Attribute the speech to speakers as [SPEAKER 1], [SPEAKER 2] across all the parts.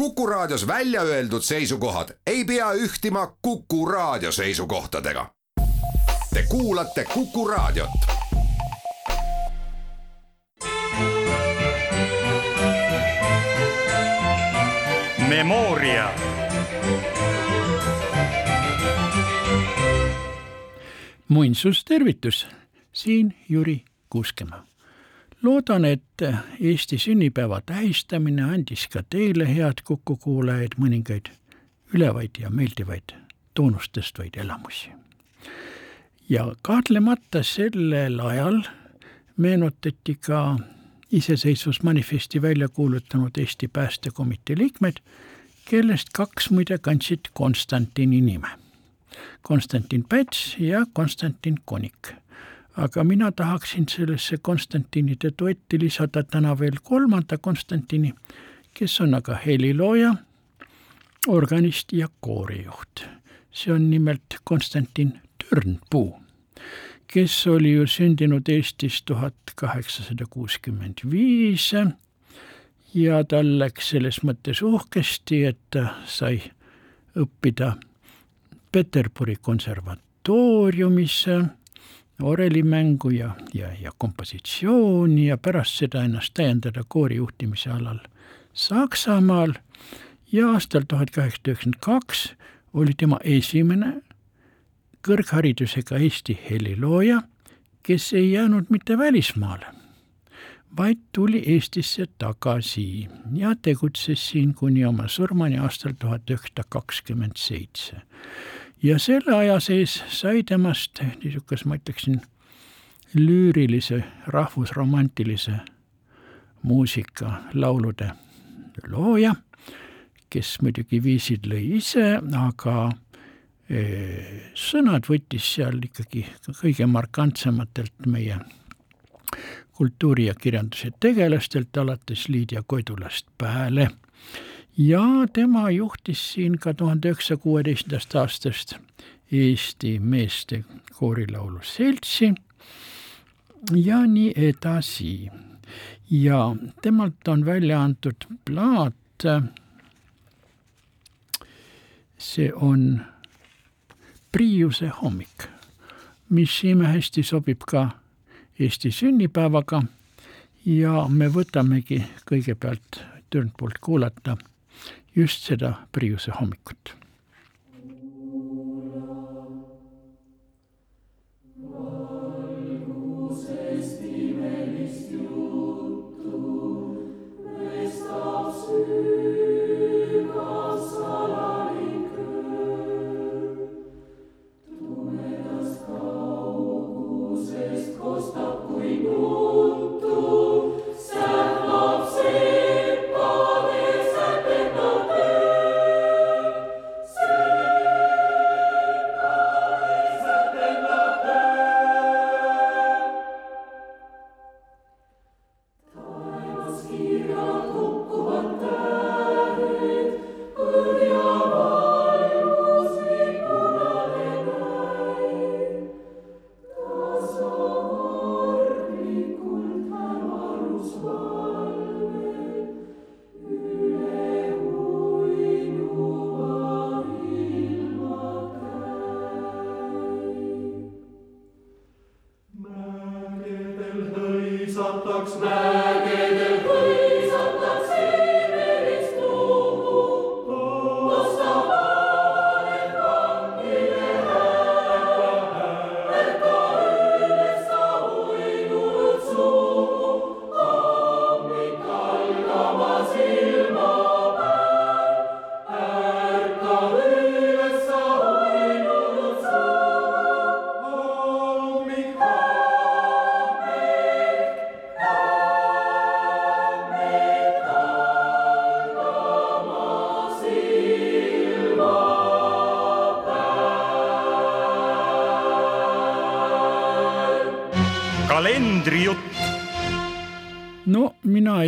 [SPEAKER 1] Kuku Raadios välja öeldud seisukohad ei pea ühtima Kuku Raadio seisukohtadega. Te kuulate Kuku Raadiot.
[SPEAKER 2] Memoria.
[SPEAKER 3] muinsustervitus, siin Jüri Kuuskemaa loodan, et Eesti sünnipäeva tähistamine andis ka teile, head Kuku kuulajaid, mõningaid ülevaid ja meeldivaid tunnustestvaid elamusi. ja kahtlemata sellel ajal meenutati ka iseseisvusmanifesti välja kuulutanud Eesti Päästekomitee liikmed, kellest kaks muide kandsid Konstantini nime. Konstantin Päts ja Konstantin Konik aga mina tahaksin sellesse Konstantinide duetti lisada täna veel kolmanda Konstantini, kes on aga helilooja, organist ja koorijuht. see on nimelt Konstantin Törnpuu, kes oli ju sündinud Eestis tuhat kaheksasada kuuskümmend viis ja tal läks selles mõttes uhkesti, et ta sai õppida Peterburi konservatooriumis orelimängu ja, ja, ja kompositsiooni ja pärast seda ennast täiendada koorijuhtimise alal Saksamaal. Ja aastal tuhat kaheksasada üheksakümmend kaks oli tema esimene kõrgharidusega Eesti helilooja, kes ei jäänud mitte välismaale, vaid tuli Eestisse tagasi ja tegutses siin kuni oma surmani aastal tuhat üheksasada kakskümmend seitse ja selle aja sees sai temast niisuguse, ma ütleksin, lüürilise, rahvusromantilise muusika laulude looja, kes muidugi viisid lõi ise, aga eh, sõnad võttis seal ikkagi kõige markantsematelt meie kultuuri- ja kirjanduse tegelastelt, alates Lydia Kodulast Pääle ja tema juhtis siin ka tuhande üheksasaja kuueteistkümnendast aastast Eesti Meeste Koorilaulu Seltsi. Ja nii edasi. ja temalt on välja antud plaat, see on Priiuse hommik, mis imehästi sobib ka Eesti sünnipäevaga. Ja me võtamegi kõigepealt Törnpoolt kuulata just seda Priiuse hommikut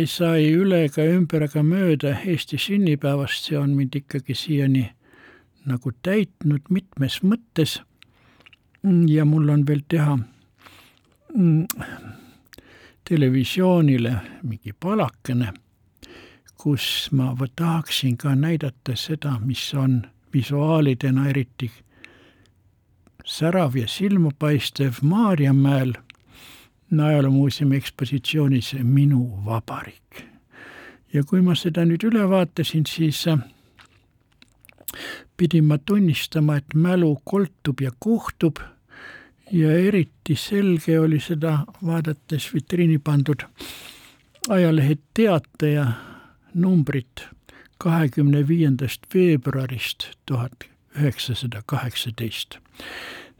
[SPEAKER 3] ei saa ei üle ega ümber ega mööda Eesti sünnipäevast, see on mind ikkagi siiani nagu täitnud mitmes mõttes. ja mul on veel teha mm, televisioonile mingi palakene, kus ma tahaksin ka näidata seda, mis on visuaalidena eriti särav ja silmapaistev Maarjamäel ajaloomuuseumi ekspositsioonis Minu vabariik. ja kui ma seda nüüd üle vaatasin, siis äh, pidin ma tunnistama, et mälu koltub ja kohtub ja eriti selge oli seda vaadates vitriini pandud ajalehe Teataja numbrit kahekümne viiendast veebruarist tuhat üheksasada kaheksateist.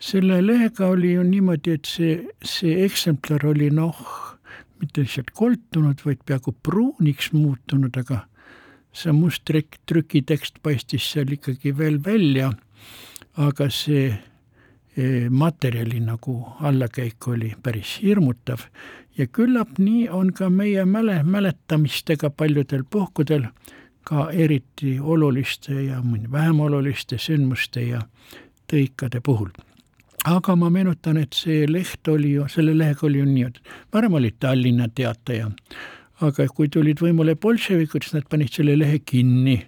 [SPEAKER 3] Selle lehega oli ju niimoodi, et see, see eksemplar oli noh, mitte lihtsalt koltunud, vaid peaaegu pruuniks muutunud, aga see must trük-, trükitekst paistis seal ikkagi veel välja, aga see e, materjali nagu allakäik oli päris hirmutav ja küllap nii on ka meie mäle, mäletamistega paljudel puhkudel ka eriti oluliste ja mõni vähem oluliste sündmuste ja tõikade puhul. Aga ma meenutan, et see leht oli ju, selle lehega oli ju nii, et varem oli Tallinna Teataja, aga kui tulid võimule bolševikud, siis nad panid selle lehe kinni.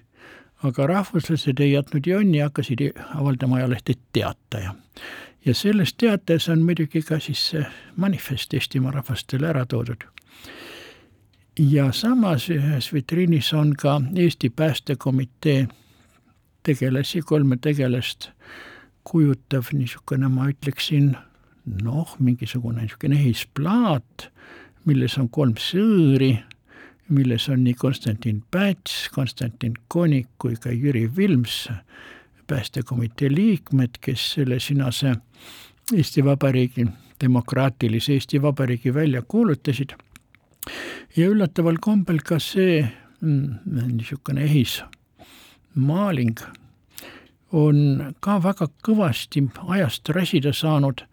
[SPEAKER 3] aga rahvuslased ei jätnud jonni, hakkasid avaldama ajalehte Teataja. ja selles teates on muidugi ka siis see manifest Eestimaa rahvastele ära toodud ja samas ühes vitriinis on ka Eesti Päästekomitee tegelasi, kolme tegelast kujutav niisugune, ma ütleksin, noh, mingisugune niisugune ehisplaat, milles on kolm sõõri, milles on nii Konstantin Päts, Konstantin Konik kui ka Jüri Vilms, päästekomitee liikmed, kes selle sinase Eesti Vabariigi, demokraatilise Eesti Vabariigi välja kuulutasid. Ja üllataval kombel ka see mm, niisugune ehismaaling on ka väga kõvasti ajast räsida saanud,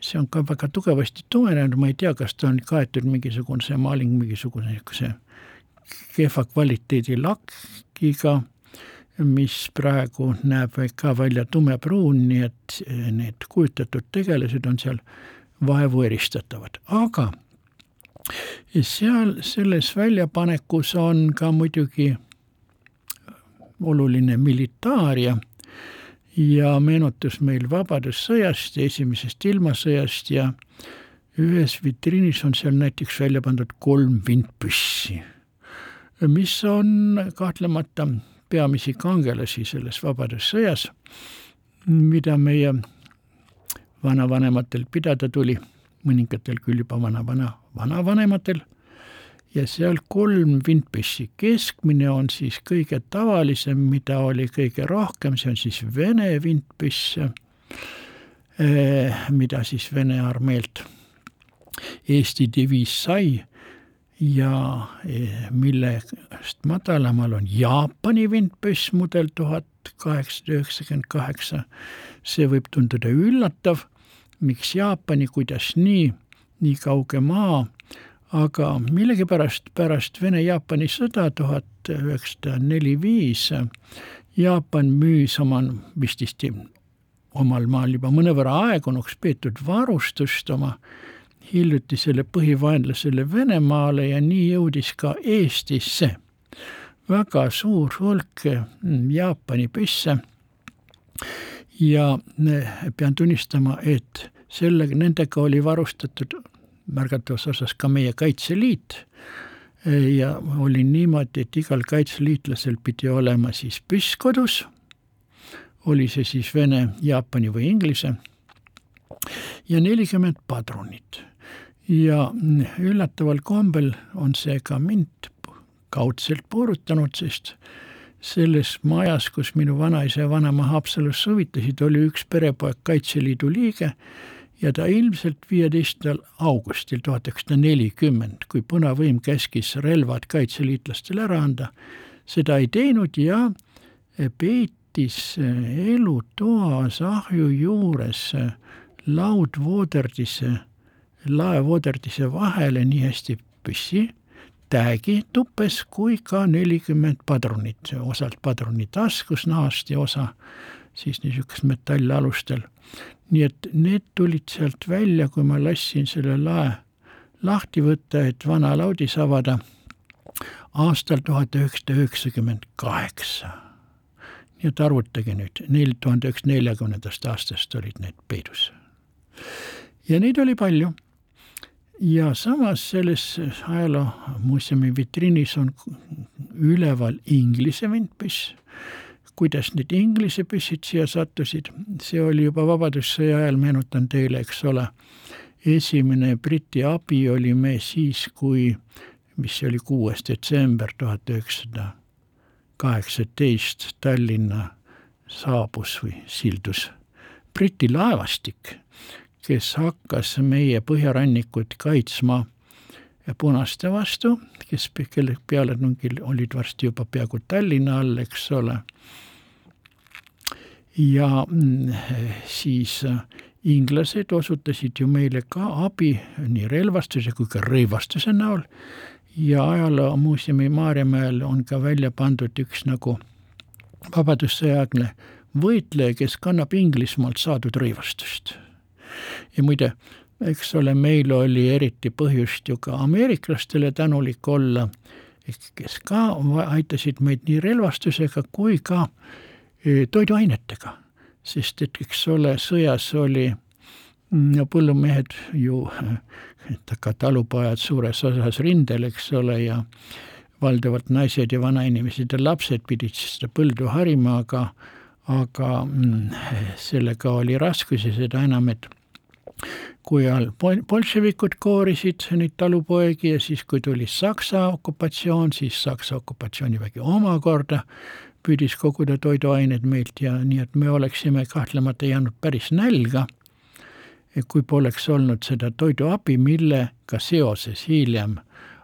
[SPEAKER 3] see on ka väga tugevasti tumenenud, ma ei tea, kas ta on kaetud mingisugune, see maaling mingisuguse niisuguse kehva kvaliteedi lakiga, mis praegu näeb ka välja tumepruun, nii et need kujutatud tegelased on seal vaevu eristatavad, aga seal selles väljapanekus on ka muidugi oluline militaaria ja meenutus meil Vabadussõjast ja esimesest ilmasõjast ja ühes vitriinis on seal näiteks välja pandud kolm vintpüssi, mis on kahtlemata peamisi kangelasi selles Vabadussõjas, mida meie vanavanematel pidada tuli mõningatel küll juba vana-vana, vanavanemal ja seal kolm vintpüssi, keskmine on siis kõige tavalisem, mida oli kõige rohkem, see on siis Vene vintpüss, eh, mida siis Vene armeelt Eesti diviis sai ja eh, millest madalamal on Jaapani vintpüss mudel tuhat kaheksasada üheksakümmend kaheksa. see võib tunduda üllatav. Miks Jaapani, kuidas nii, nii kauge maa, aga millegipärast pärast Vene-Jaapani sõda tuhat üheksasada neli viis Jaapan müüs oma vististi omal maal juba mõnevõrra aegunuks peetud varustust oma hiljutisele põhivaenlasele Venemaale ja nii jõudis ka Eestisse. Väga suur hulk Jaapani püsse ja pean tunnistama, et sellega, nendega oli varustatud märgatavas osas ka meie Kaitseliit. Ja oli niimoodi, et igal kaitseliitlasel pidi olema siis püss kodus, oli see siis Vene, Jaapani või Inglise, ja nelikümmend padrunit. ja üllataval kombel on see ka mind kaudselt puudutanud, sest selles majas, kus minu vanaisa ja vanaema Haapsalus suvitasid, oli üks perepoeg Kaitseliidu liige ja ta ilmselt viieteistkümnendal augustil tuhat üheksasada nelikümmend, kui punavõim käskis relvad kaitseliitlastele ära anda, seda ei teinud ja peitis elutoas ahju juures laudvooderdise, laevooderdise vahele nii hästi püssi täägi tuppes kui ka nelikümmend padrunit, osalt padruni taskus nahast ja osa siis niisugust metallialustel. nii et need tulid sealt välja, kui ma lasin selle lae lahti võtta, et vana laudis avada. aastal tuhat üheksasada üheksakümmend kaheksa. nii et arvutage nüüd, neil tuhande üheksasaja neljakümnendast aastast olid need peidus. ja neid oli palju. ja samas selles ajaloomuuseumi vitriinis on üleval Inglise vintpüss kuidas need Inglise püssid siia sattusid, see oli juba Vabadussõja ajal, meenutan teile, eks ole, esimene Briti abi oli me siis, kui, mis see oli, kuues detsember tuhat üheksasada kaheksateist Tallinna saabus või sildus Briti laevastik, kes hakkas meie põhjarannikut kaitsma punaste vastu, kes, kelle pealetungil olid varsti juba peaaegu Tallinna all, eks ole ja mm, siis äh, inglased osutasid ju meile ka abi nii relvastuse kui ka rõivastuse näol ja ajaloomuuseumi Maarjamäel on ka välja pandud üks nagu vabadussõjaaegne võitleja, kes kannab Inglismaalt saadud rõivastust. ja muide, eks ole, meil oli eriti põhjust ju ka ameeriklastele tänulik olla, kes ka aitasid meid nii relvastusega kui ka äh, toiduainetega, sest et eks ole, sõjas oli no põllumehed ju, ka talupojad suures osas rindel, eks ole, ja valdavalt naised ja vanainimesed ja lapsed pidid siis seda põldu harima, aga aga mm, sellega oli raskusi, seda enam, et kui all bolševikud koorisid neid talupoegi ja siis, kui tuli Saksa okupatsioon, siis Saksa okupatsioonivägi omakorda püüdis koguda toiduained meilt ja nii, et me oleksime kahtlemata jäänud päris nälga, kui poleks olnud seda toiduabi, millega seoses hiljem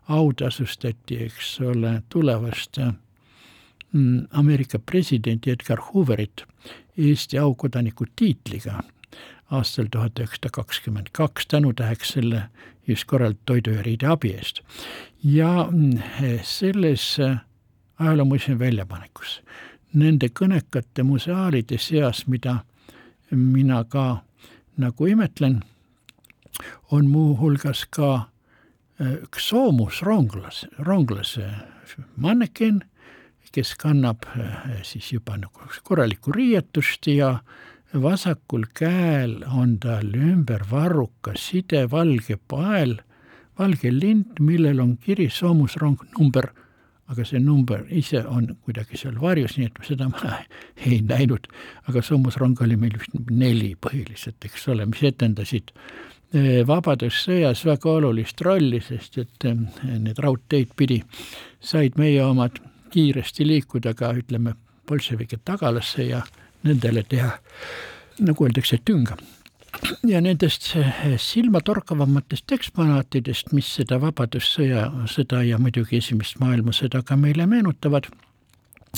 [SPEAKER 3] autasustati, eks ole, tulevast mm, Ameerika presidenti Edgar Hooverit Eesti aukodaniku tiitliga aastal tuhat üheksasada kakskümmend kaks, tänutäheks selle just korralt toidu ja riide abi eest. ja mm, selles ajaloomuuseumi väljapanekus. Nende kõnekate museaalide seas, mida mina ka nagu imetlen, on muuhulgas ka äh, üks soomusronglase, ronglase manneken, kes kannab äh, siis juba nagu korralikku riietust ja vasakul käel on tal ümber varrukas sidevalge pael, valge lint, millel on kiri soomusrong number. Aga see number ise on kuidagi seal varjus, nii et seda ma ei näinud, aga soomusrong oli meil vist neli põhiliselt, eks ole, mis etendasid eh, Vabadussõjas väga olulist rolli, sest et eh, need raudteid pidi said meie omad kiiresti liikuda ka ütleme, bolševike tagalasse ja nendele teha, nagu öeldakse, tünga. Ja nendest silmatorkavamatest eksponaatidest, mis seda Vabadussõja, sõda ja muidugi Esimest maailmasõda ka meile meenutavad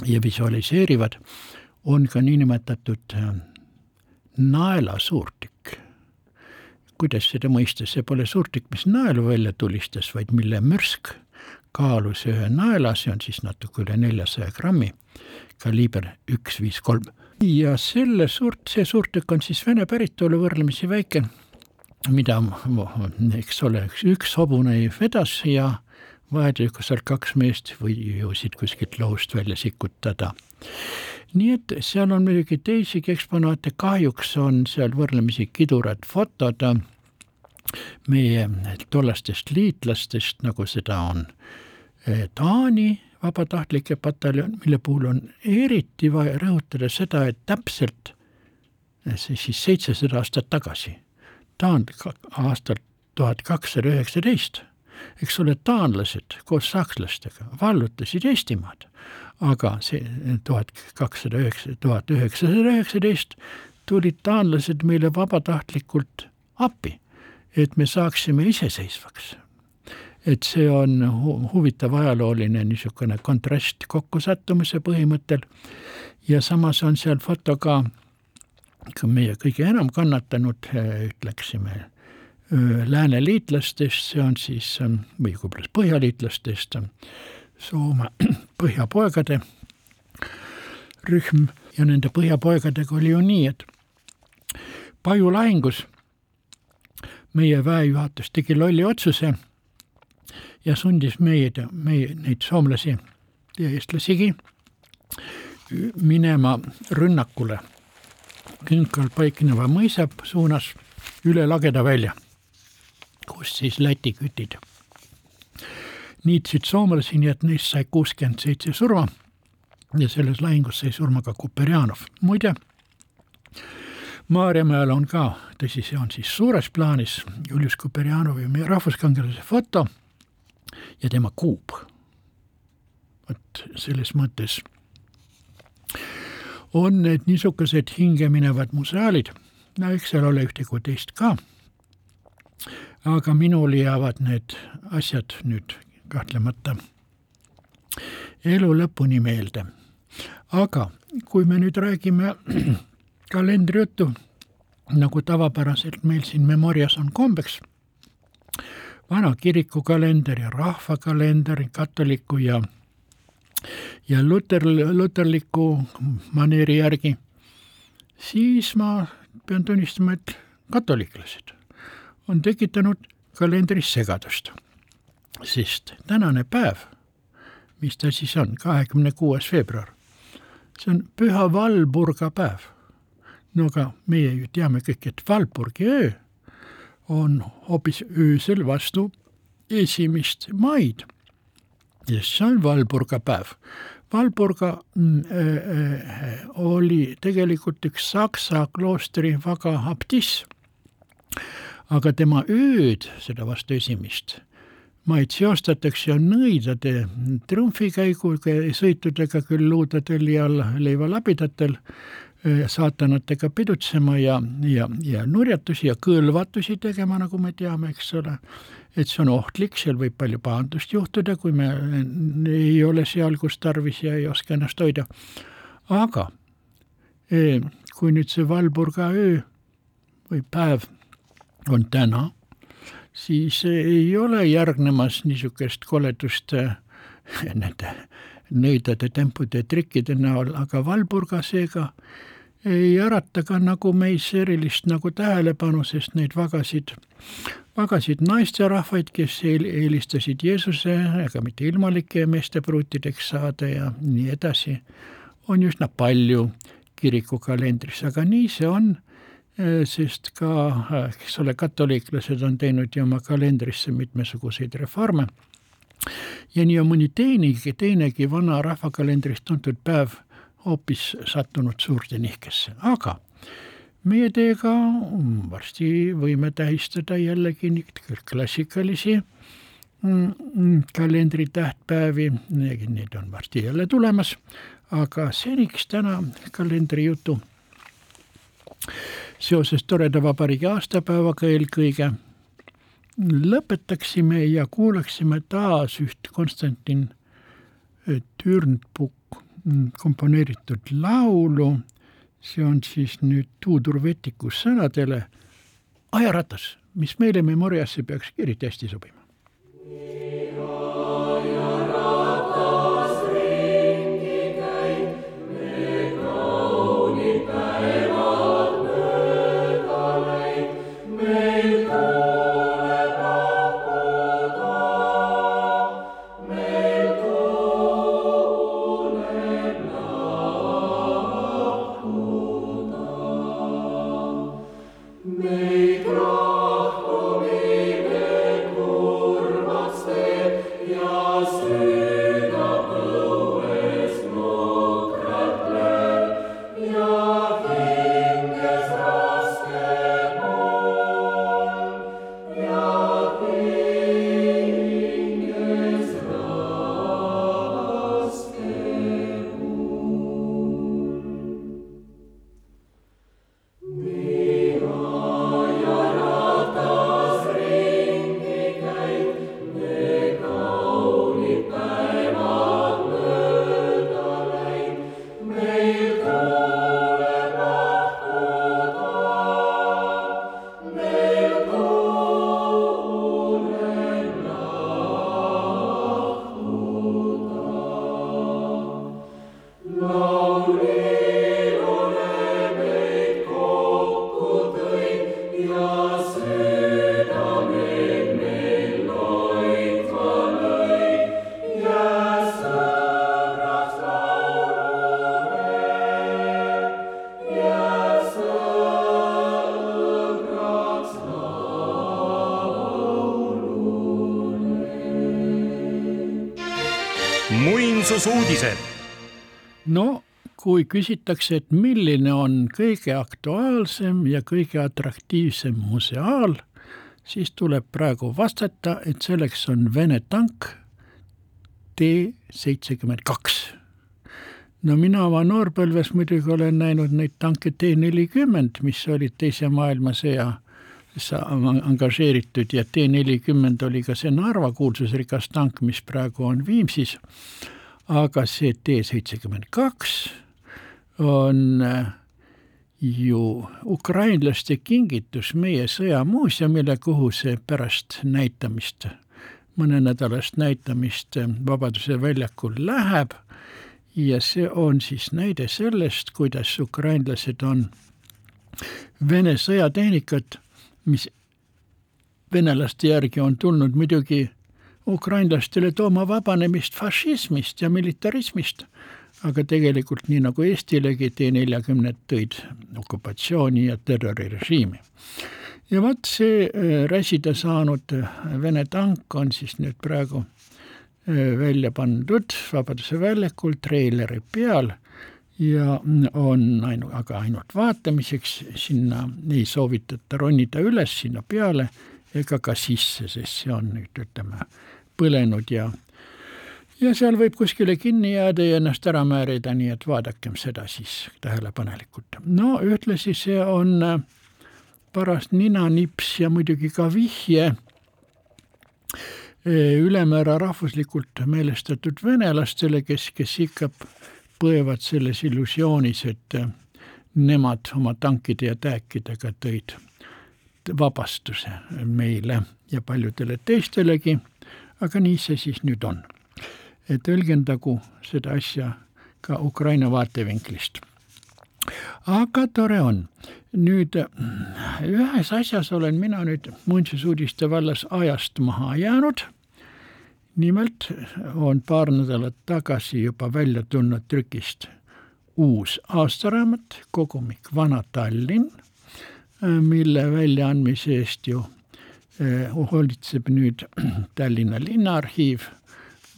[SPEAKER 3] ja visualiseerivad, on ka niinimetatud äh, naelasuurtükk. kuidas seda mõista, see pole suurtükk, mis naelu välja tulistas, vaid mille mürsk kaalus ühe naela, see on siis natuke üle neljasaja grammi, kaliiber üks viis kolm ja selle suurt, see suurtükk on siis vene päritolu võrdlemisi väike, mida, eks ole, üks, üks hobune vedas ja vahetult seal kaks meest või jõudsid kuskilt lohust välja sikutada. nii et seal on muidugi teisigi eksponaate, kahjuks on seal võrdlemisi kidurad fotod meie tollastest liitlastest, nagu seda on eh, Taani vabatahtlike pataljon, mille puhul on eriti vaja rõhutada seda, et täpselt see siis seitsesada aastat tagasi, taan-, aastal tuhat kakssada üheksateist, eks ole, taanlased koos sakslastega vallutasid Eestimaad, aga see tuhat kakssada üheksa, tuhat üheksasada üheksateist tulid taanlased meile vabatahtlikult appi, et me saaksime iseseisvaks et see on huvitav ajalooline niisugune kontrast kokkusattumise põhimõttel. Ja samas on seal foto ka meie kõige enam kannatanud, ütleksime, lääneliitlastest, see on siis, või võib-olla põhjaliitlastest, Soome põhjapoegade rühm. Ja nende põhjapoegadega oli ju nii, et Paju lahingus meie väejuhatus tegi lolli otsuse ja sundis meid, meie, neid soomlasi ja eestlasigi minema rünnakule künkal paikneva mõisa suunas üle lageda välja, kus siis Läti kütid niitsid soomlasi, nii et neist sai kuuskümmend seitse surma ja selles lahingus sai surma ka Kuperjanov. muide, Maarjamäel on ka, tõsi, see on siis suures plaanis Julius Kuperjanovi, meie rahvuskangelase foto ja tema kuup. vot selles mõttes on need niisugused hingeminevad museaalid, no eks seal ole ühte kui teist ka, aga minul jäävad need asjad nüüd kahtlemata elu lõpuni meelde. aga kui me nüüd räägime kalendrijuttu, nagu tavapäraselt meil siin Memorias on kombeks, vana kirikukalender ja rahvakalender, katoliku ja ja luter, luterliku maneeri järgi, siis ma pean tunnistama, et katoliklased on tekitanud kalendris segadust. sest tänane päev, mis ta siis on, kahekümne kuues veebruar, see on püha Valburga päev. no aga meie ju teame kõik, et Valburgi öö on hoopis öösel vastu esimest maid. Ja see on Valburga päev. Valburga äh, oli tegelikult üks saksa kloostri vaga abtiss, aga tema ööd, seda vastu esimest, maid seostatakse nõidade triumfikäiguga ja sõitudega küll luudadel ja leivalabidatel, saatanatega pidutsema ja, ja, ja nurjatusi ja kõlvatusi tegema, nagu me teame, eks ole et see on ohtlik, seal võib palju pahandust juhtuda, kui me ei ole seal, kus tarvis ja ei oska ennast hoida. aga e, kui nüüd see Valburga öö või päev on täna, siis ei ole järgnemas niisugust koledust e, nende nõidade, tempude, trikkide näol, aga Valburga seega ei ärata ka nagu meis erilist nagu tähelepanu, sest neid vagasid magasid naisterahvaid, kes eelistasid Jeesuse, ega mitte ilmalike meeste pruutideks saada ja nii edasi, on üsna palju kirikukalendris, aga nii see on, eh, sest ka, eks ole, katoliiklased on teinud ju oma kalendrisse mitmesuguseid reforme. Ja nii on mõni teinegi, teinegi vana rahvakalendris tuntud päev hoopis sattunud suurde nihkesse, aga meie teiega varsti võime tähistada jällegi klassikalisi mm, mm, kalendri tähtpäevi, need on varsti jälle tulemas, aga seniks täna kalendrijutu seoses toreda vabariigi aastapäevaga eelkõige. Lõpetaksime ja kuulaksime taas üht Konstantin Türnpukk komponeeritud laulu see on siis nüüd Tuudur Vetiku sõnadele ajaratas, mis meile Memoriasse peaks eriti hästi sobima. Kui küsitakse, et milline on kõige aktuaalsem ja kõige atraktiivsem museaal, siis tuleb praegu vastata, et selleks on Vene tank T seitsekümmend kaks no mina oma noorpõlves muidugi olen näinud neid tanke T nelikümmend, mis olid Teise maailmasõja angažeeritud ja T nelikümmend oli ka see Narva kuulsusrikas tank, mis praegu on Viimsis. aga see T seitsekümmend kaks on äh, ju ukrainlaste kingitus meie sõjamuuseumile, kuhu see pärast näitamist, mõnenädalast näitamist Vabaduse väljakul läheb. Ja see on siis näide sellest, kuidas ukrainlased on Vene sõjatehnikat, mis venelaste järgi on tulnud muidugi ukrainlastele tooma vabanemist fašismist ja militarismist, aga tegelikult nii nagu Eestilegi T-neljakümned tõid okupatsiooni ja terrorirežiimi. ja vot see äh, räsida saanud Vene tank on siis nüüd praegu välja pandud Vabaduse väljakul treileri peal ja on ainu-, aga ainult vaatamiseks, sinna ei soovitata ronida üles sinna peale ega ka sisse, sest see on nüüd ütleme põlenud ja ja seal võib kuskile kinni jääda ja ennast ära määrida, nii et vaadakem seda siis tähelepanelikult. no ühtlasi see on paras ninanips ja muidugi ka vihje ülemäära rahvuslikult meelestatud venelastele, kes, kes ikka põevad selles illusioonis, et äh, nemad oma tankide ja tääkidega tõid vabastuse meile ja paljudele teistelegi, aga nii see siis nüüd on. Et tõlgendagu seda asja ka Ukraina vaatevinklist. aga tore on. nüüd ühes asjas olen mina nüüd muinsusuudiste vallas ajast maha jäänud nimelt on paar nädalat tagasi juba välja tulnud trükist uus aastaraamat, kogumik Vana Tallinn, mille väljaandmise eest ju eh, hoolitseb nüüd Tallinna Linnaarhiiv,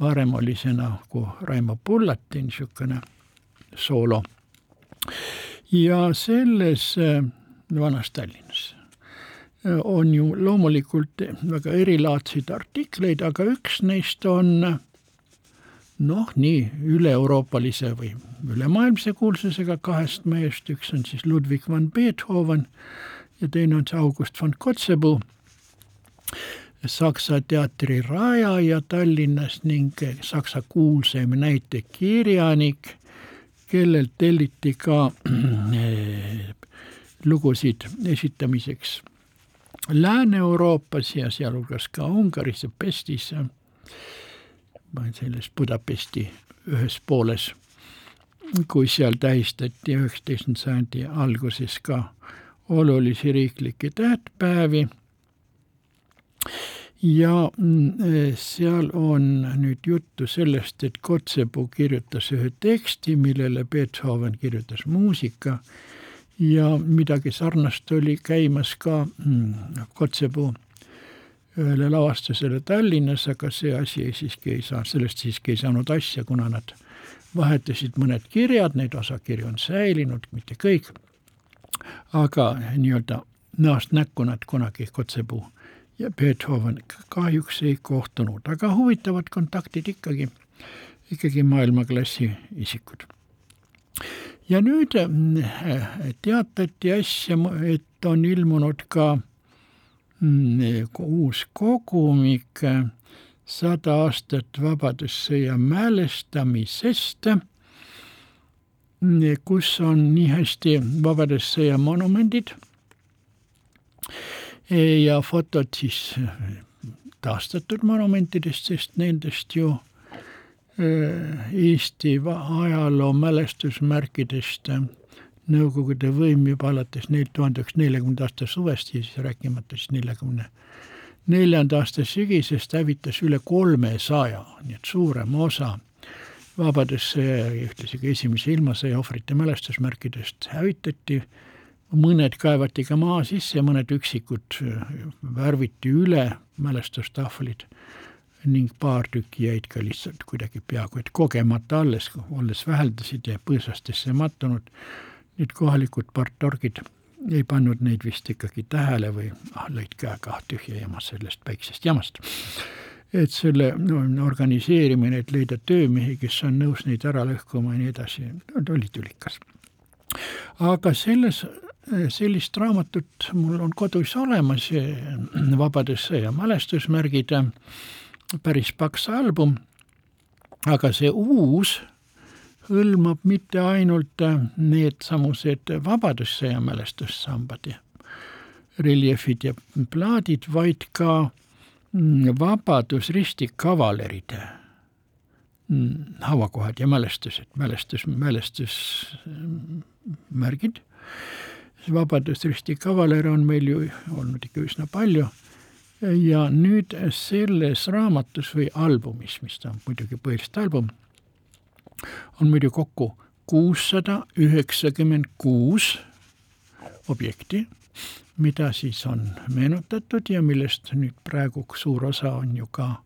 [SPEAKER 3] varem oli see nagu Raimo Pullati niisugune soolo. ja selles eh, Vanas Tallinnas on ju loomulikult väga erilaadseid artikleid, aga üks neist on noh, nii üle-euroopalise või ülemaailmse kuulsusega kahest mehest, üks on siis Ludwig van Beethoven ja teine on see August von Kotzebue, Saksa teatri rajaja Tallinnas ning Saksa kuulsaim näitekirjanik, kellelt telliti ka lugusid esitamiseks Lääne-Euroopas ja sealhulgas ka Ungaris ja Pestis, selles Budapesti ühes pooles, kui seal tähistati üheksateistkümnenda sajandi alguses ka olulisi riiklikke tähtpäevi ja mm, seal on nüüd juttu sellest, et Kotzebue kirjutas ühe teksti, millele Beethoven kirjutas muusika. Ja midagi sarnast oli käimas ka mm, Kotzebue ühele lavastusele Tallinnas, aga see asi siiski ei saa, sellest siiski ei saanud asja, kuna nad vahetasid mõned kirjad, neid osakirju on säilinud, mitte kõik, aga nii-öelda näost näkku nad kunagi Kotzebue ja Beethoven kahjuks ei kohtunud, aga huvitavad kontaktid ikkagi, ikkagi maailmaklassi isikud. Ja nüüd äh, teatati äsja, et on ilmunud ka mm, uus kogumik sada aastat Vabadussõja mälestamisest, kus on nii hästi Vabadussõja monumendid ja fotod siis äh, taastatud monumentidest, sest nendest ju Äh, Eesti ajaloo mälestusmärkidest äh, Nõukogude võim juba alates neil tuhande üheksasaja neljakümnenda aasta suvest ja siis rääkimata siis neljakümne neljanda aasta sügisest hävitas üle kolmesaja, nii et suurem osa Vabadussõja ja ühtlasi ka esimese ilmasõja ohvrite mälestusmärkidest hävitati, mõned kaevati ka maa sisse, mõned üksikud äh, värviti üle, mälestustahvlid ning paar tükki jäid ka lihtsalt kuidagi peaaegu et kogemata alles, olles väheldasid ja põõsastesse mattunud. nüüd kohalikud partorgid ei pannud neid vist ikkagi tähele või ah, lõid käega tühja jama sellest väiksest jamast. et selle no, organiseerimine, et leida töömehi, kes on nõus neid ära lõhkuma ja nii edasi, oli tülikas. aga selles sellist raamatut mul on kodus olemas, Vabadussõja mälestusmärgid, päris paks album, aga see uus hõlmab mitte ainult needsamused Vabadussõja mälestussambad ja reljeefid ja plaadid, vaid ka Vabadusristi kavaleride hauakohad ja mälestused, mälestus, mälestusmärgid Vabadusristi kavalere on meil ju olnud ikka üsna palju. Ja nüüd selles raamatus või albumis, mis ta on muidugi põhiliselt album, on muidu kokku kuussada üheksakümmend kuus objekti, mida siis on meenutatud ja millest nüüd praegu suur osa on ju ka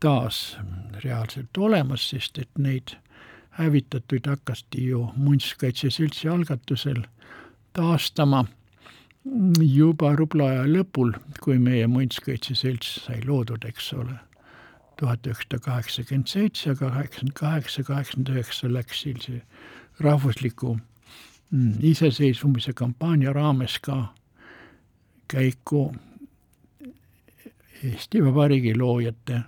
[SPEAKER 3] taas reaalselt olemas, sest et neid hävitatuid hakati ju Muinsuskaitse Seltsi algatusel taastama juba rubla aja lõpul, kui meie Muinsuskaitse Selts sai loodud, eks ole, tuhat üheksasada kaheksakümmend seitse, kaheksakümmend kaheksa, kaheksakümmend üheksa läks siis see rahvusliku mm, iseseisvumise kampaania raames ka käiku Eesti Vabariigi loojate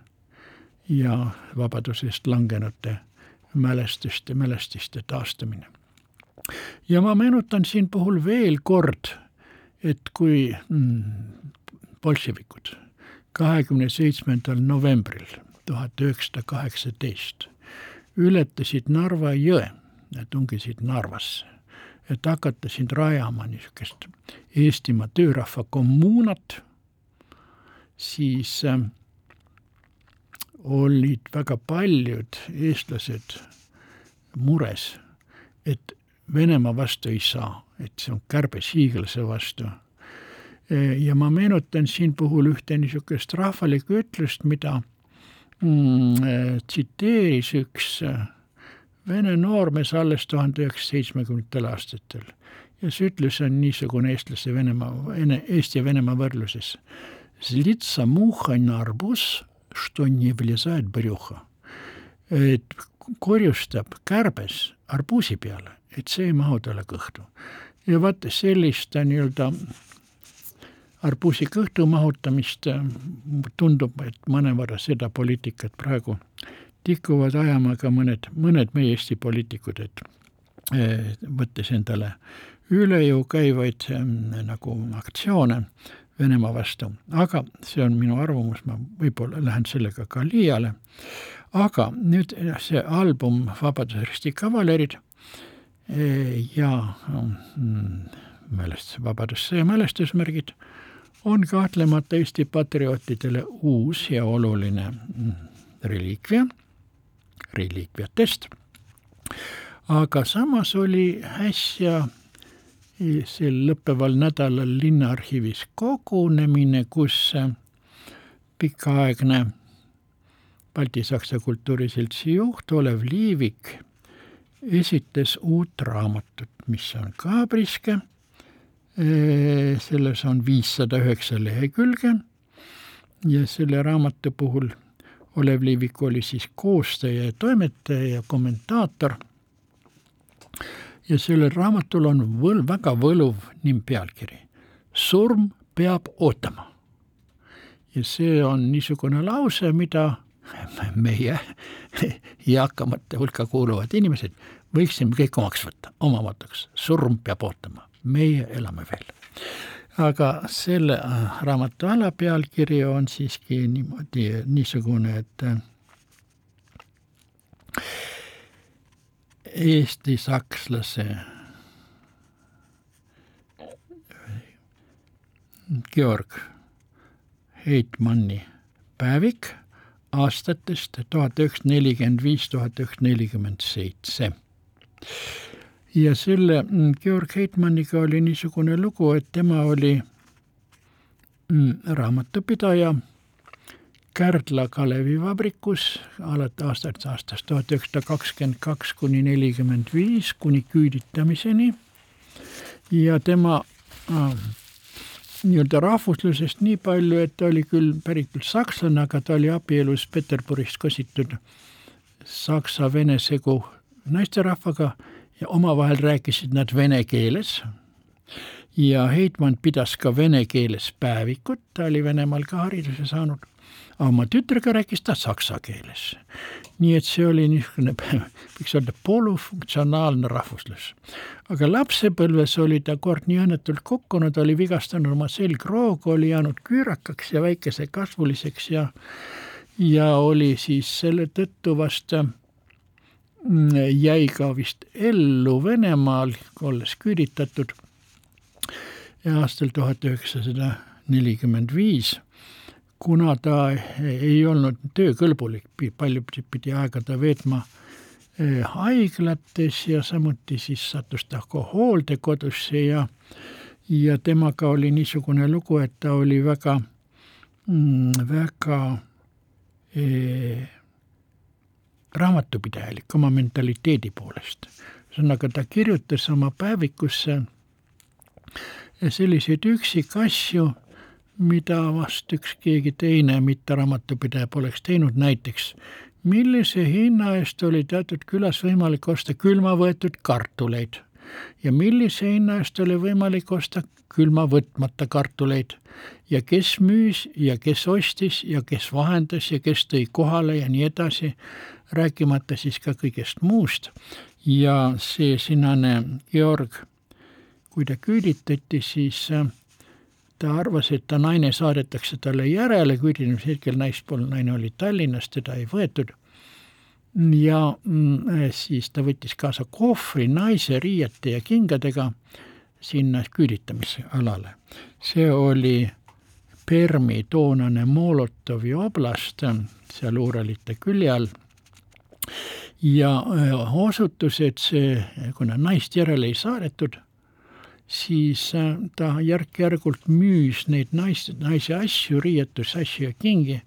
[SPEAKER 3] ja vabaduse eest langenute mälestuste, mälestiste taastamine. ja ma meenutan siin puhul veel kord, et kui mm, bolševikud kahekümne seitsmendal novembril tuhat üheksasada kaheksateist ületasid Narva jõe ja tungisid Narvasse, et hakata siin rajama niisugust Eestimaa töörahva kommuunat, siis äh, olid väga paljud eestlased mures, et Venemaa vastu ei saa, et see on kärbes hiiglase vastu. ja ma meenutan siin puhul ühte niisugust rahvalikku ütlust, mida mm, tsiteeris mm, üks vene noormees alles tuhande üheksasaja seitsmekümnendatel aastatel. ja see ütlus on niisugune eestlase Venemaa, Eesti ja Venemaa võrdluses. Litsa muhha narbus что не влезает брюхо. et korjustab kärbes arbuusi peale, et see ei mahu talle kõhtu. ja vaat sellist nii-öelda arbuusi kõhtu mahutamist tundub, et mõnevõrra seda poliitikat praegu tikuvad ajama ka mõned, mõned meie Eesti poliitikud, et võttes endale üle jõu käivaid nagu aktsioone Venemaa vastu, aga see on minu arvamus, ma võib-olla lähen sellega ka liiale, aga nüüd see album Vabaduse Risti kavalerid. E, ja mm, mälestus, Vabadussõja mälestusmärgid on kahtlemata Eesti patriootidele uus ja oluline mm, reliikvia, reliikviatest, aga samas oli äsja sel lõppeval nädalal Linnaarhiivis kogunemine, kus pikaaegne Balti-Saksa Kultuuriseltsi juht Olev Liivik esitas uut raamatut, mis on ka priske. selles on viissada üheksa lehekülge ja selle raamatu puhul Olev Liivik oli siis koostaja ja toimetaja ja kommentaator ja sellel raamatul on võl-, väga võluv nimm pealkiri. surm peab ootama. ja see on niisugune lause, mida meie eakamate hulka kuuluvad inimesed võiksime kõik omaks võtta, oma motoks, surm peab ootama, meie elame veel. aga selle äh, raamatu alapealkiri on siiski niimoodi, niisugune, et äh, eesti-sakslase Georg Heitmanni päevik aastatest tuhat üheksasada nelikümmend viis, tuhat üheksasada nelikümmend seitse. ja selle mm, Georg Heitmanniga oli niisugune lugu, et tema oli mm, raamatupidaja, Kärdla Kalevivabrikus alates aastast, aastast tuhat üheksasada kakskümmend kaks kuni nelikümmend viis kuni küüditamiseni ja tema äh, nii-öelda rahvuslusest nii palju, et ta oli küll pärit küll sakslane, aga ta oli abielus Peterburist kositud saksa-vene segu naisterahvaga ja omavahel rääkisid nad vene keeles. ja Heitmann pidas ka vene keeles päevikut, ta oli Venemaal ka hariduse saanud, aga oma tütrega rääkis ta saksa keeles. nii et see oli niisugune, võiks öelda, polüfunktsionaalne rahvuslus. aga lapsepõlves oli ta kord nii õnnetult kukkunud, oli vigastanud oma selgroogu, oli jäänud küürakaks ja väikesekasvuliseks ja ja oli siis selle tõttu vast mm, jäi ka vist ellu Venemaal, olles küüditatud aastal tuhat üheksasada nelikümmend viis, kuna ta ei olnud töökõlbulik, palju pidi aega ta veetma eh, haiglates ja samuti siis sattus ta ka hooldekodusse ja ja temaga oli niisugune lugu, et ta oli väga, mm, väga raamatupidajalik oma mentaliteedi poolest. ühesõnaga, ta kirjutas oma päevikusse selliseid üksikasju, mida vast üks keegi teine mitteraaamatupidaja poleks teinud, näiteks millise hinna eest oli teatud külas võimalik osta külma võetud kartuleid? Ja millise hinna eest oli võimalik osta külma võtmata kartuleid? Ja kes müüs ja kes ostis ja kes vahendas ja kes tõi kohale ja nii edasi, rääkimata siis ka kõigest muust. ja see sinane Georg, kui ta küüditati, siis äh, ta arvas, et ta naine saadetakse talle järele, küüditamise hetkel naispool naine oli Tallinnas, teda ei võetud ja mm, siis ta võttis kaasa kohvri naise riiete ja kingadega sinna küüditamisalale. see oli Permi toonane Molotovi oblast seal Uuralite külje all ja äh, osutus, et see, kuna naist järele ei saadetud, siis äh, ta järk-järgult müüs neid naist, naise asju, riietusasju ja kingi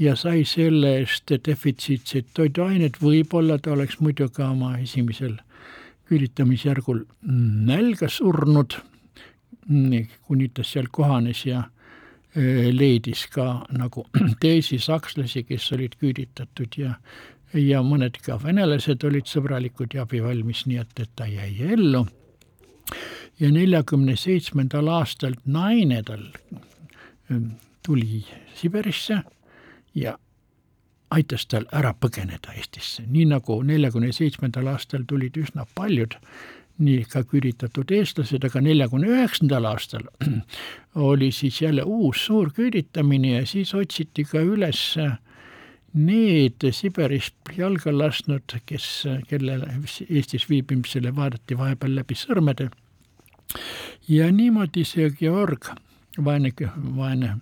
[SPEAKER 3] ja sai selle eest defitsiitseid toiduaineid, võib-olla ta oleks muidu ka oma esimesel küüditamisjärgul nälga surnud, kuni ta seal kohanes ja leidis ka nagu teisi sakslasi, kes olid küüditatud ja ja mõned ka venelased olid sõbralikud ja abivalmis, nii et, et ta jäi ellu. Ja neljakümne seitsmendal aastal naine tal tuli Siberisse ja aitas tal ära põgeneda Eestisse, nii nagu neljakümne seitsmendal aastal tulid üsna paljud nii ka küüditatud eestlased, aga neljakümne üheksandal aastal oli siis jälle uus suur küüditamine ja siis otsiti ka üles need Siberis jalga lasknud, kes, kellele Eestis viibimisele vaadati vahepeal läbi sõrmede. Ja niimoodi see Georg, vaene, vaene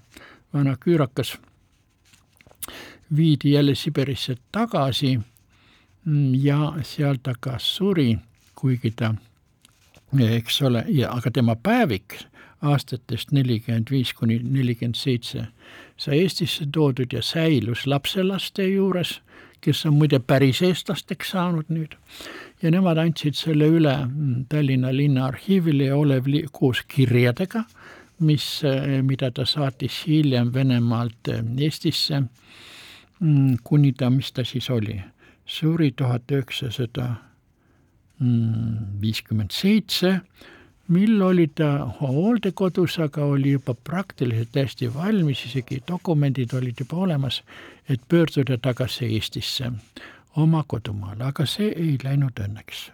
[SPEAKER 3] vana küürakas, viidi jälle Siberisse tagasi ja seal ta ka suri, kuigi ta eks ole, ja aga tema päevik aastatest nelikümmend viis kuni nelikümmend seitse sai Eestisse toodud ja säilus lapselaste juures, kes on muide päris eestlasteks saanud nüüd. ja nemad andsid selle üle Tallinna linnaarhiivile ja Olev koos kirjadega, mis, mida ta saatis hiljem Venemaalt Eestisse, kuni ta, mis ta siis oli, suri tuhat üheksasada viiskümmend seitse, mil oli ta hooldekodus, aga oli juba praktiliselt täiesti valmis, isegi dokumendid olid juba olemas, et pöörduda tagasi Eestisse, oma kodumaale, aga see ei läinud õnneks.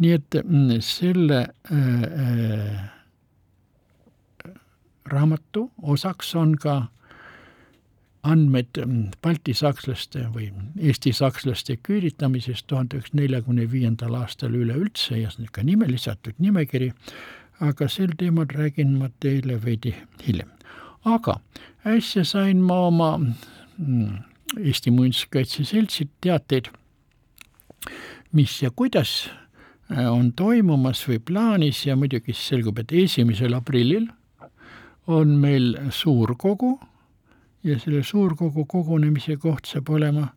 [SPEAKER 3] nii et mm, selle äh, äh, raamatu osaks on ka andmed mm, Balti sakslaste või Eesti sakslaste küüditamisest tuhande üheksasaja neljakümne viiendal aastal üleüldse ja ka nime lisatud nimekiri, aga sel teemal räägin ma teile veidi hiljem. aga äsja sain ma oma mm, Eesti Muinsuskaitse Seltsilt teateid, mis ja kuidas äh, on toimumas või plaanis ja muidugi selgub, et esimesel aprillil on meil suurkogu ja selle suurkogu kogunemise koht saab olema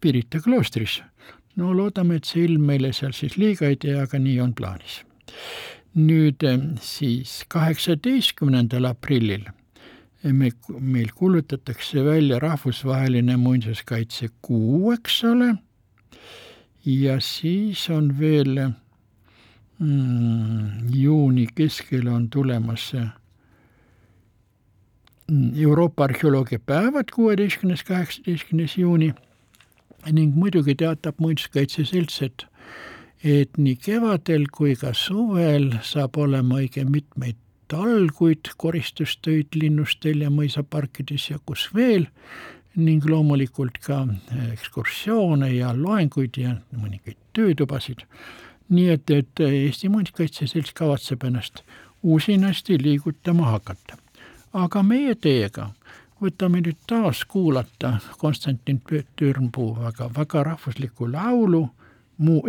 [SPEAKER 3] Pirita kloostris. no loodame, et see ilm meile seal siis liiga ei tee, aga nii on plaanis. nüüd siis kaheksateistkümnendal aprillil me, meil kuulutatakse välja rahvusvaheline muinsuskaitsekuu, eks ole, ja siis on veel mm, juuni keskel on tulemas mm, Euroopa arheoloogia päevad, kuueteistkümnes, kaheksateistkümnes juuni. Ning muidugi teatab Muinsuskaitse Selts, et et nii kevadel kui ka suvel saab olema õige mitmeid talguid, koristustöid linnustel ja mõisaparkides ja kus veel, ning loomulikult ka ekskursioone ja loenguid ja mõningaid töötubasid. Nii et, et Eesti Muinsuskaitse Selts kavatseb ennast usinasti liigutama hakata. Aga meie teiega võtame nüüd taas kuulata Konstantin Türnpuu väga, väga rahvuslikku laulu Mu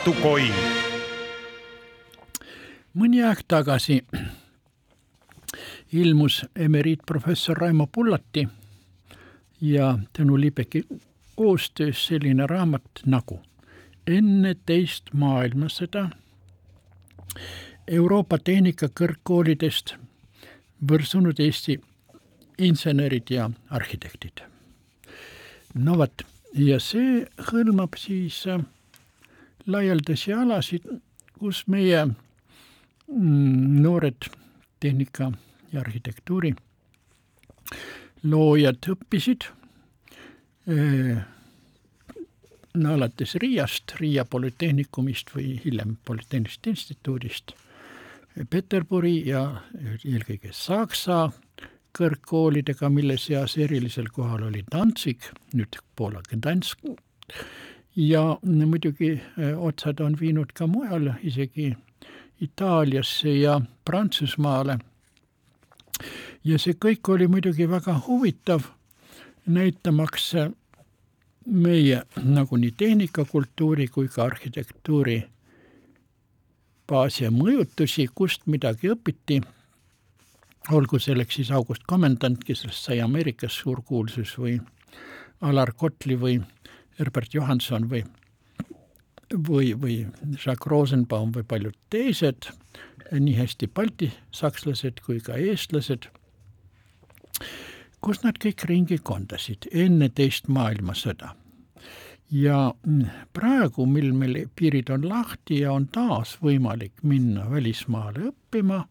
[SPEAKER 3] Eestimaa
[SPEAKER 2] raamatukoin.
[SPEAKER 3] mõni aeg tagasi ilmus emeriitprofessor Raimo Pullati ja Tõnu Liibeki koostöös selline raamat nagu Enne teist maailmasõda Euroopa Tehnikakõrgkoolidest võrsunud Eesti insenerid ja arhitektid. no vot, ja see hõlmab siis äh, laialdasi alasid, kus meie mm, noored tehnika ja arhitektuuri loojad õppisid no alates Riiast, Riia Polütehnikumist või hiljem Polütehnilisest instituudist, Peterburi ja eelkõige Saksa kõrgkoolidega, mille seas erilisel kohal oli Danzig, nüüd Poola Gdansk, ja muidugi äh, otsad on viinud ka mujale, isegi Itaaliasse ja Prantsusmaale. ja see kõik oli muidugi väga huvitav, näitamaks meie nagu nii tehnikakultuuri kui ka arhitektuuri baasi ja mõjutusi, kust midagi õpiti, olgu selleks siis August Kommendant, kes sai Ameerikas suur kuulsus, või Alar Kotli või Herbert Johanson või, või, või Jacques Rosenbaum või paljud teised, nii hästi baltisakslased kui ka eestlased, kus nad kõik ringi kondasid enne teist maailmasõda. ja praegu, mil meil piirid on lahti ja on taas võimalik minna välismaale õppima,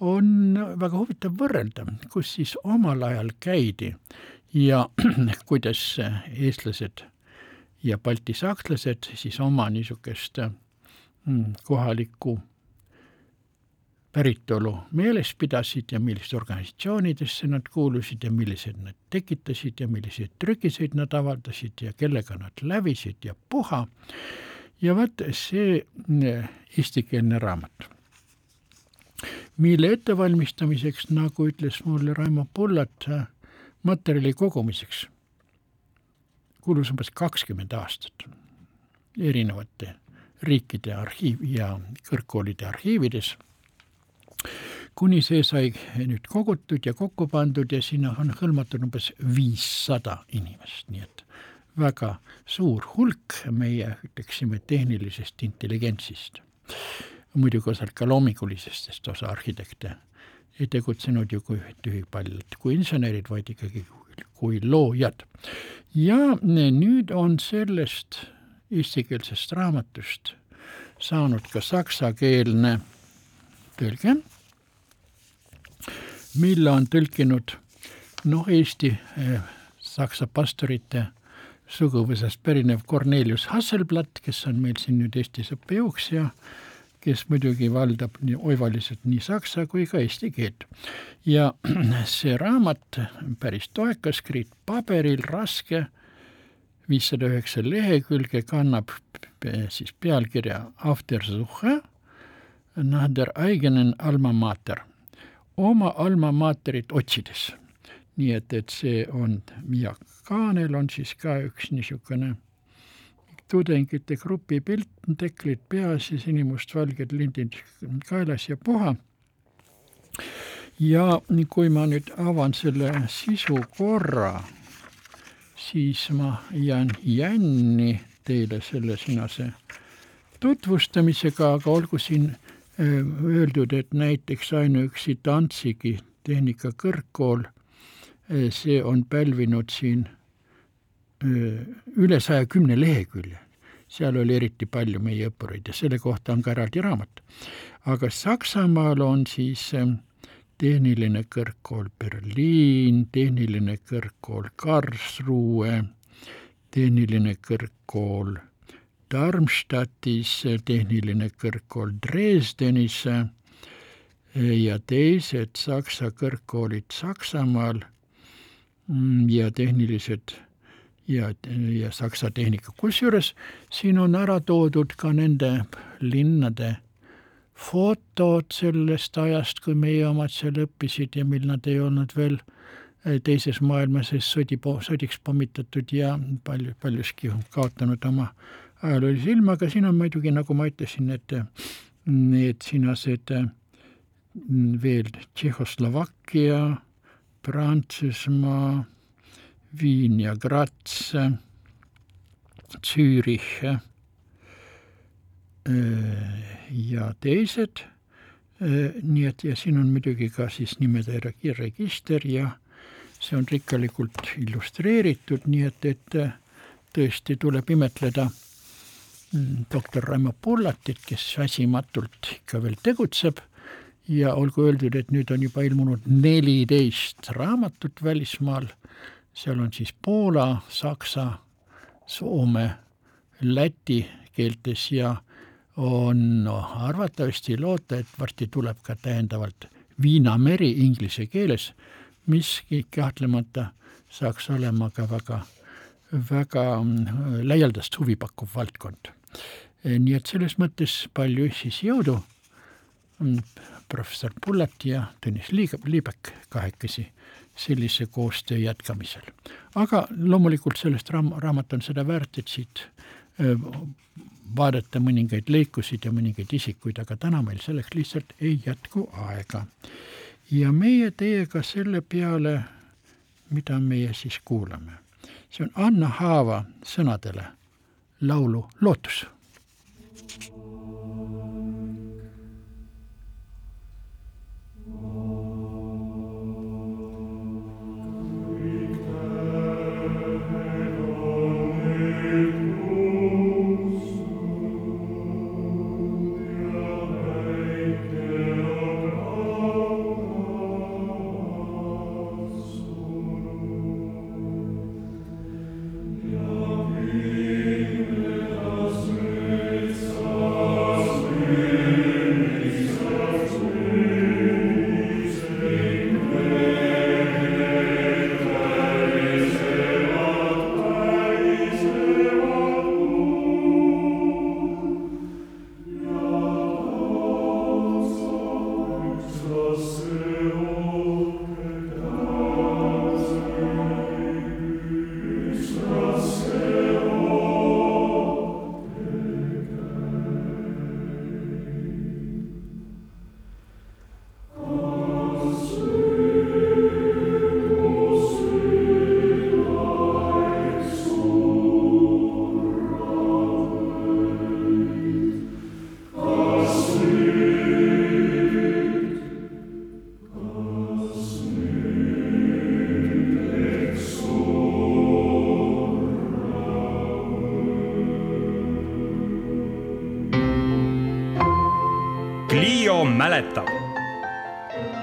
[SPEAKER 3] on väga huvitav võrrelda, kus siis omal ajal käidi ja kuidas eestlased ja baltisakslased siis oma niisugust mm, kohalikku päritolu meeles pidasid ja millist organisatsioonidesse nad kuulusid ja millised nad tekitasid ja milliseid trükiseid nad avaldasid ja kellega nad lävisid ja puha. ja vot see eestikeelne raamat, mille ettevalmistamiseks, nagu ütles mulle Raimo Pullat, materjali kogumiseks kulus umbes kakskümmend aastat erinevate riikide arhiiv ja kõrgkoolide arhiivides, kuni see sai nüüd kogutud ja kokku pandud ja sinna on hõlmatud umbes viissada inimest, nii et väga suur hulk meie, ütleksime, tehnilisest intelligentsist. muidugi osalt ka loomingulisest, sest osa arhitekte ei tegutsenud ju kui tühipallid, kui insenerid, vaid ikkagi kui loojad. Ja nüüd on sellest eestikeelsest raamatust saanud ka saksakeelne tõlge, mille on tõlkinud noh, Eesti eh, saksa pastorite suguvõsast perinev Cornelius Hasselblatt, kes on meil siin nüüd Eestis õppejõuks ja kes muidugi valdab nii oivaliselt nii saksa kui ka eesti keelt. ja see raamat, päris toekas, kriitpaberil, raske viissada üheksa lehekülge, kannab siis pealkirja Aftersuche nach der eigenen alma mater, oma alma materit otsides. nii et, et see on, ja kaanel on siis ka üks niisugune tudengite grupi pilt, teklid peas ja sinimustvalged lindid kaelas ja puha. ja kui ma nüüd avan selle sisu korra siis ma jään jänni teile selle sinase tutvustamisega, aga olgu siin öeldud, et näiteks ainuüksi Danzigi tehnikakõrgkool, see on pälvinud siin üle saja kümne lehekülje. seal oli eriti palju meie õppureid ja selle kohta on ka eraldi raamat. aga Saksamaal on siis äh, tehniline kõrgkool Berliin, tehniline kõrgkool Karlsruhe, tehniline kõrgkool Darmstadtis, tehniline kõrgkool Dresdenis ja teised Saksa kõrgkoolid Saksamaal ja tehnilised ja, ja Saksa tehnika, kusjuures siin on ära toodud ka nende linnade fotod sellest ajast, kui meie omad seal õppisid ja mil nad ei olnud veel eh, teises maailmasõjas sõdi, sõdiks pommitatud ja palju, paljuski kaotanud oma ajaloolise ilma, aga siin on muidugi, nagu ma ütlesin, et need sinased veel Tšehhoslovakkia, Prantsusmaa, Viin ja Graz, Zürich ja teised, nii et ja siin on muidugi ka siis nimede register ja see on rikkalikult illustreeritud, nii et, et tõesti tuleb imetleda mm, doktor Raimo Pullatit, kes väsimatult ikka veel tegutseb. Ja olgu öeldud, et nüüd on juba ilmunud neliteist raamatut välismaal, seal on siis Poola, Saksa, Soome, Läti keeltes ja on no, arvatavasti loota, et varsti tuleb ka täiendavalt Viina meri inglise keeles, mis kahtlemata saaks olema ka väga, väga mm, laialdast huvi pakkuv valdkond. nii et selles mõttes palju siis jõudu mm, professor Pullat ja Tõnis Liiga-, Liibek kahekesi sellise koostöö jätkamisel. aga loomulikult sellest raam-, raamat on seda väärt, et siit vaadata mõningaid lõikusid ja mõningaid isikuid, aga täna meil selleks lihtsalt ei jätku aega. ja meie teiega selle peale, mida meie siis kuulame, see on Anna Haava sõnadele laulu Lootus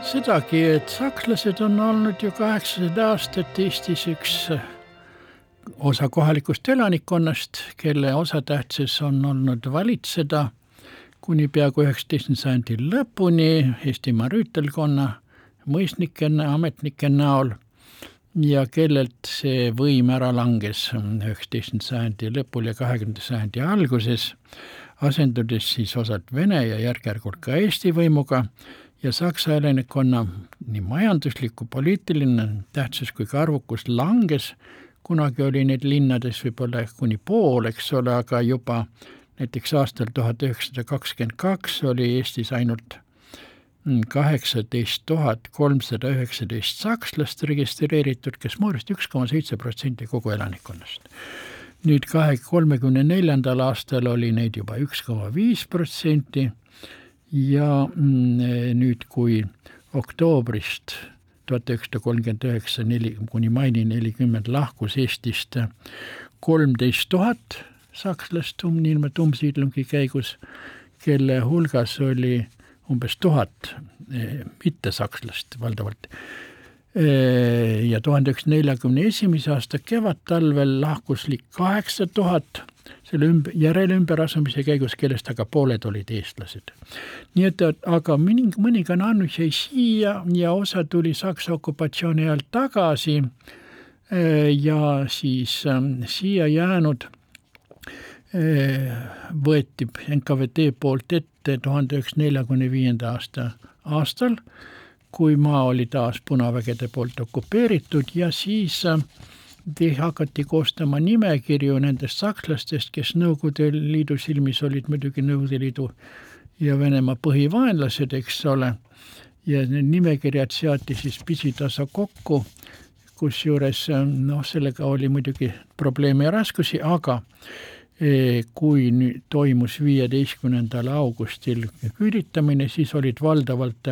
[SPEAKER 3] sedagi, et sakslased on olnud ju kaheksasada aastat Eestis üks osa kohalikust elanikkonnast, kelle osatähtsus on olnud valitseda kuni peaaegu üheksateistkümnenda sajandi lõpuni Eestimaa rüütelkonna mõisnike, ametnike näol ja kellelt see võim ära langes üheksateistkümnenda sajandi lõpul ja kahekümnenda sajandi alguses, asendudes siis osalt Vene ja järk-järgult ka Eesti võimuga ja Saksa elanikkonna nii majandusliku, poliitiline tähtsus kui ka arvukus langes, kunagi oli neid linnades võib-olla kuni pool, eks ole, aga juba näiteks aastal tuhat üheksasada kakskümmend kaks oli Eestis ainult kaheksateist tuhat kolmsada üheksateist sakslast registreeritud, kes moodustasid üks koma seitse protsenti kogu elanikkonnast. nüüd kahe, kolmekümne neljandal aastal oli neid juba üks koma viis protsenti ja mm, nüüd, kui oktoobrist tuhat üheksasada kolmkümmend üheksa, neli, kuni maini nelikümmend lahkus Eestist kolmteist tuhat sakslast niinimetatud umsiidlungi käigus, kelle hulgas oli umbes tuhat eh, mittesakslast valdavalt. Eh, ja tuhande üheksasaja neljakümne esimese aasta kevadtalvel lahkus kaheksa tuhat selle ümber, järelümberasumise käigus, kellest aga pooled olid eestlased. nii et, aga mõni, mõningane annus jäi siia ja osa tuli Saksa okupatsiooni ajal tagasi eh, ja siis äh, siia jäänud äh, võeti NKVD poolt ette tuhande üheksasaja neljakümne viienda aasta aastal, kui maa oli taas punavägede poolt okupeeritud ja siis äh, hakati koostama nimekirju nendest sakslastest, kes Nõukogude Liidu silmis olid muidugi Nõukogude Liidu ja Venemaa põhivaenlased, eks ole, ja need nimekirjad seati siis pisitasa kokku, kusjuures noh, sellega oli muidugi probleeme ja raskusi, aga e, kui nüüd toimus viieteistkümnendal augustil küüditamine, siis olid valdavalt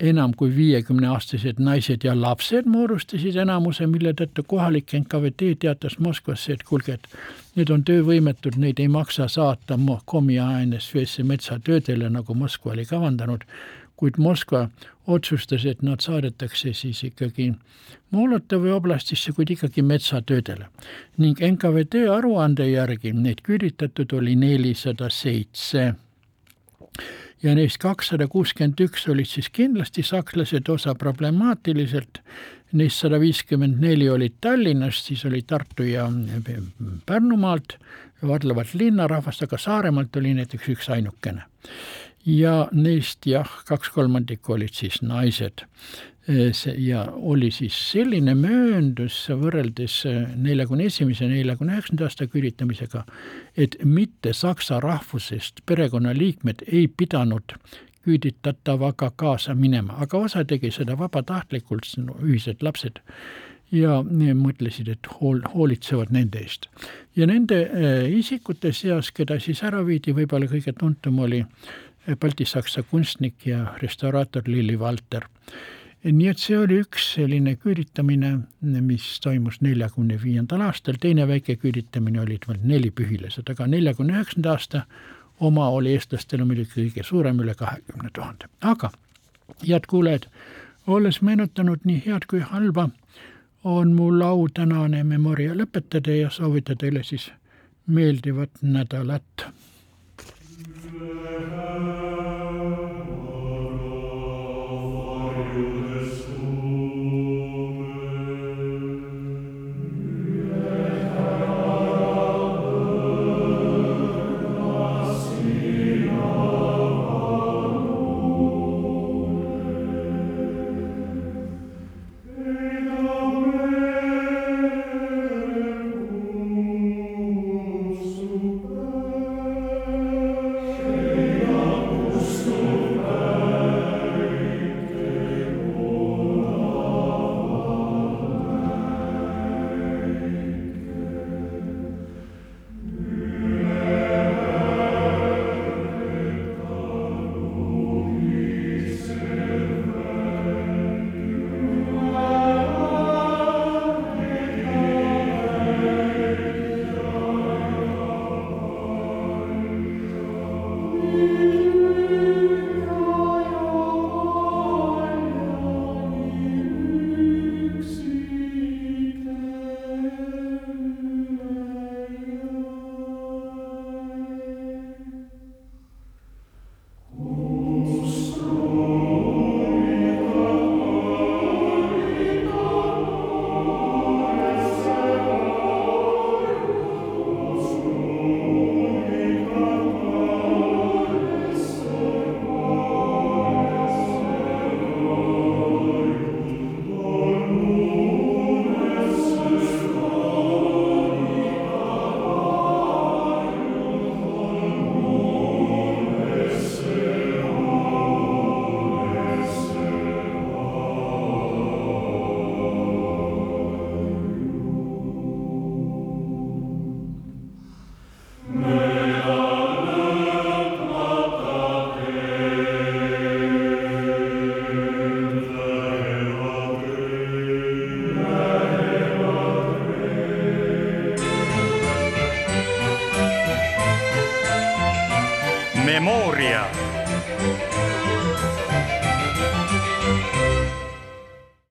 [SPEAKER 3] enam kui viiekümneaastased naised ja lapsed moodustasid enamuse, mille tõttu kohalik NKVD teatas Moskvasse, et kuulge, et need on töövõimetud, neid ei maksa saata kommiaaines metsatöödele, nagu Moskva oli kavandanud, kuid Moskva otsustas, et nad saadetakse siis ikkagi Molotovi oblastisse, kuid ikkagi metsatöödele. ning NKVD aruande järgi neid küüditatud oli nelisada seitse ja neist kakssada kuuskümmend üks olid siis kindlasti sakslased, osa problemaatiliselt, neist sada viiskümmend neli olid Tallinnast, siis oli Tartu ja Pärnumaalt, valdavalt linnarahvast, aga Saaremaalt oli näiteks üks ainukene. Ja neist jah, kaks kolmandikku olid siis naised see ja oli siis selline mööndus võrreldes neljakümne esimese, neljakümne üheksanda aasta küüditamisega, et mitte saksa rahvusest perekonnaliikmed ei pidanud küüditatavaga kaasa minema, aga osa tegi seda vabatahtlikult, ühised lapsed, ja mõtlesid, et hool, hoolitsevad nende eest. ja nende isikute seas, keda siis ära viidi, võib-olla kõige tuntum oli baltisaksa kunstnik ja restauraator Lilli Valter nii et see oli üks selline küüditamine, mis toimus neljakümne viiendal aastal, teine väike küüditamine olid veel nelipühilased, aga neljakümne üheksanda aasta oma oli eestlastele muidugi kõige suurem, üle kahekümne tuhande. aga head kuulajad, olles meenutanud nii head kui halba, on mul au tänane Memoria lõpetada ja soovida teile siis meeldivat nädalat.
[SPEAKER 2] Ave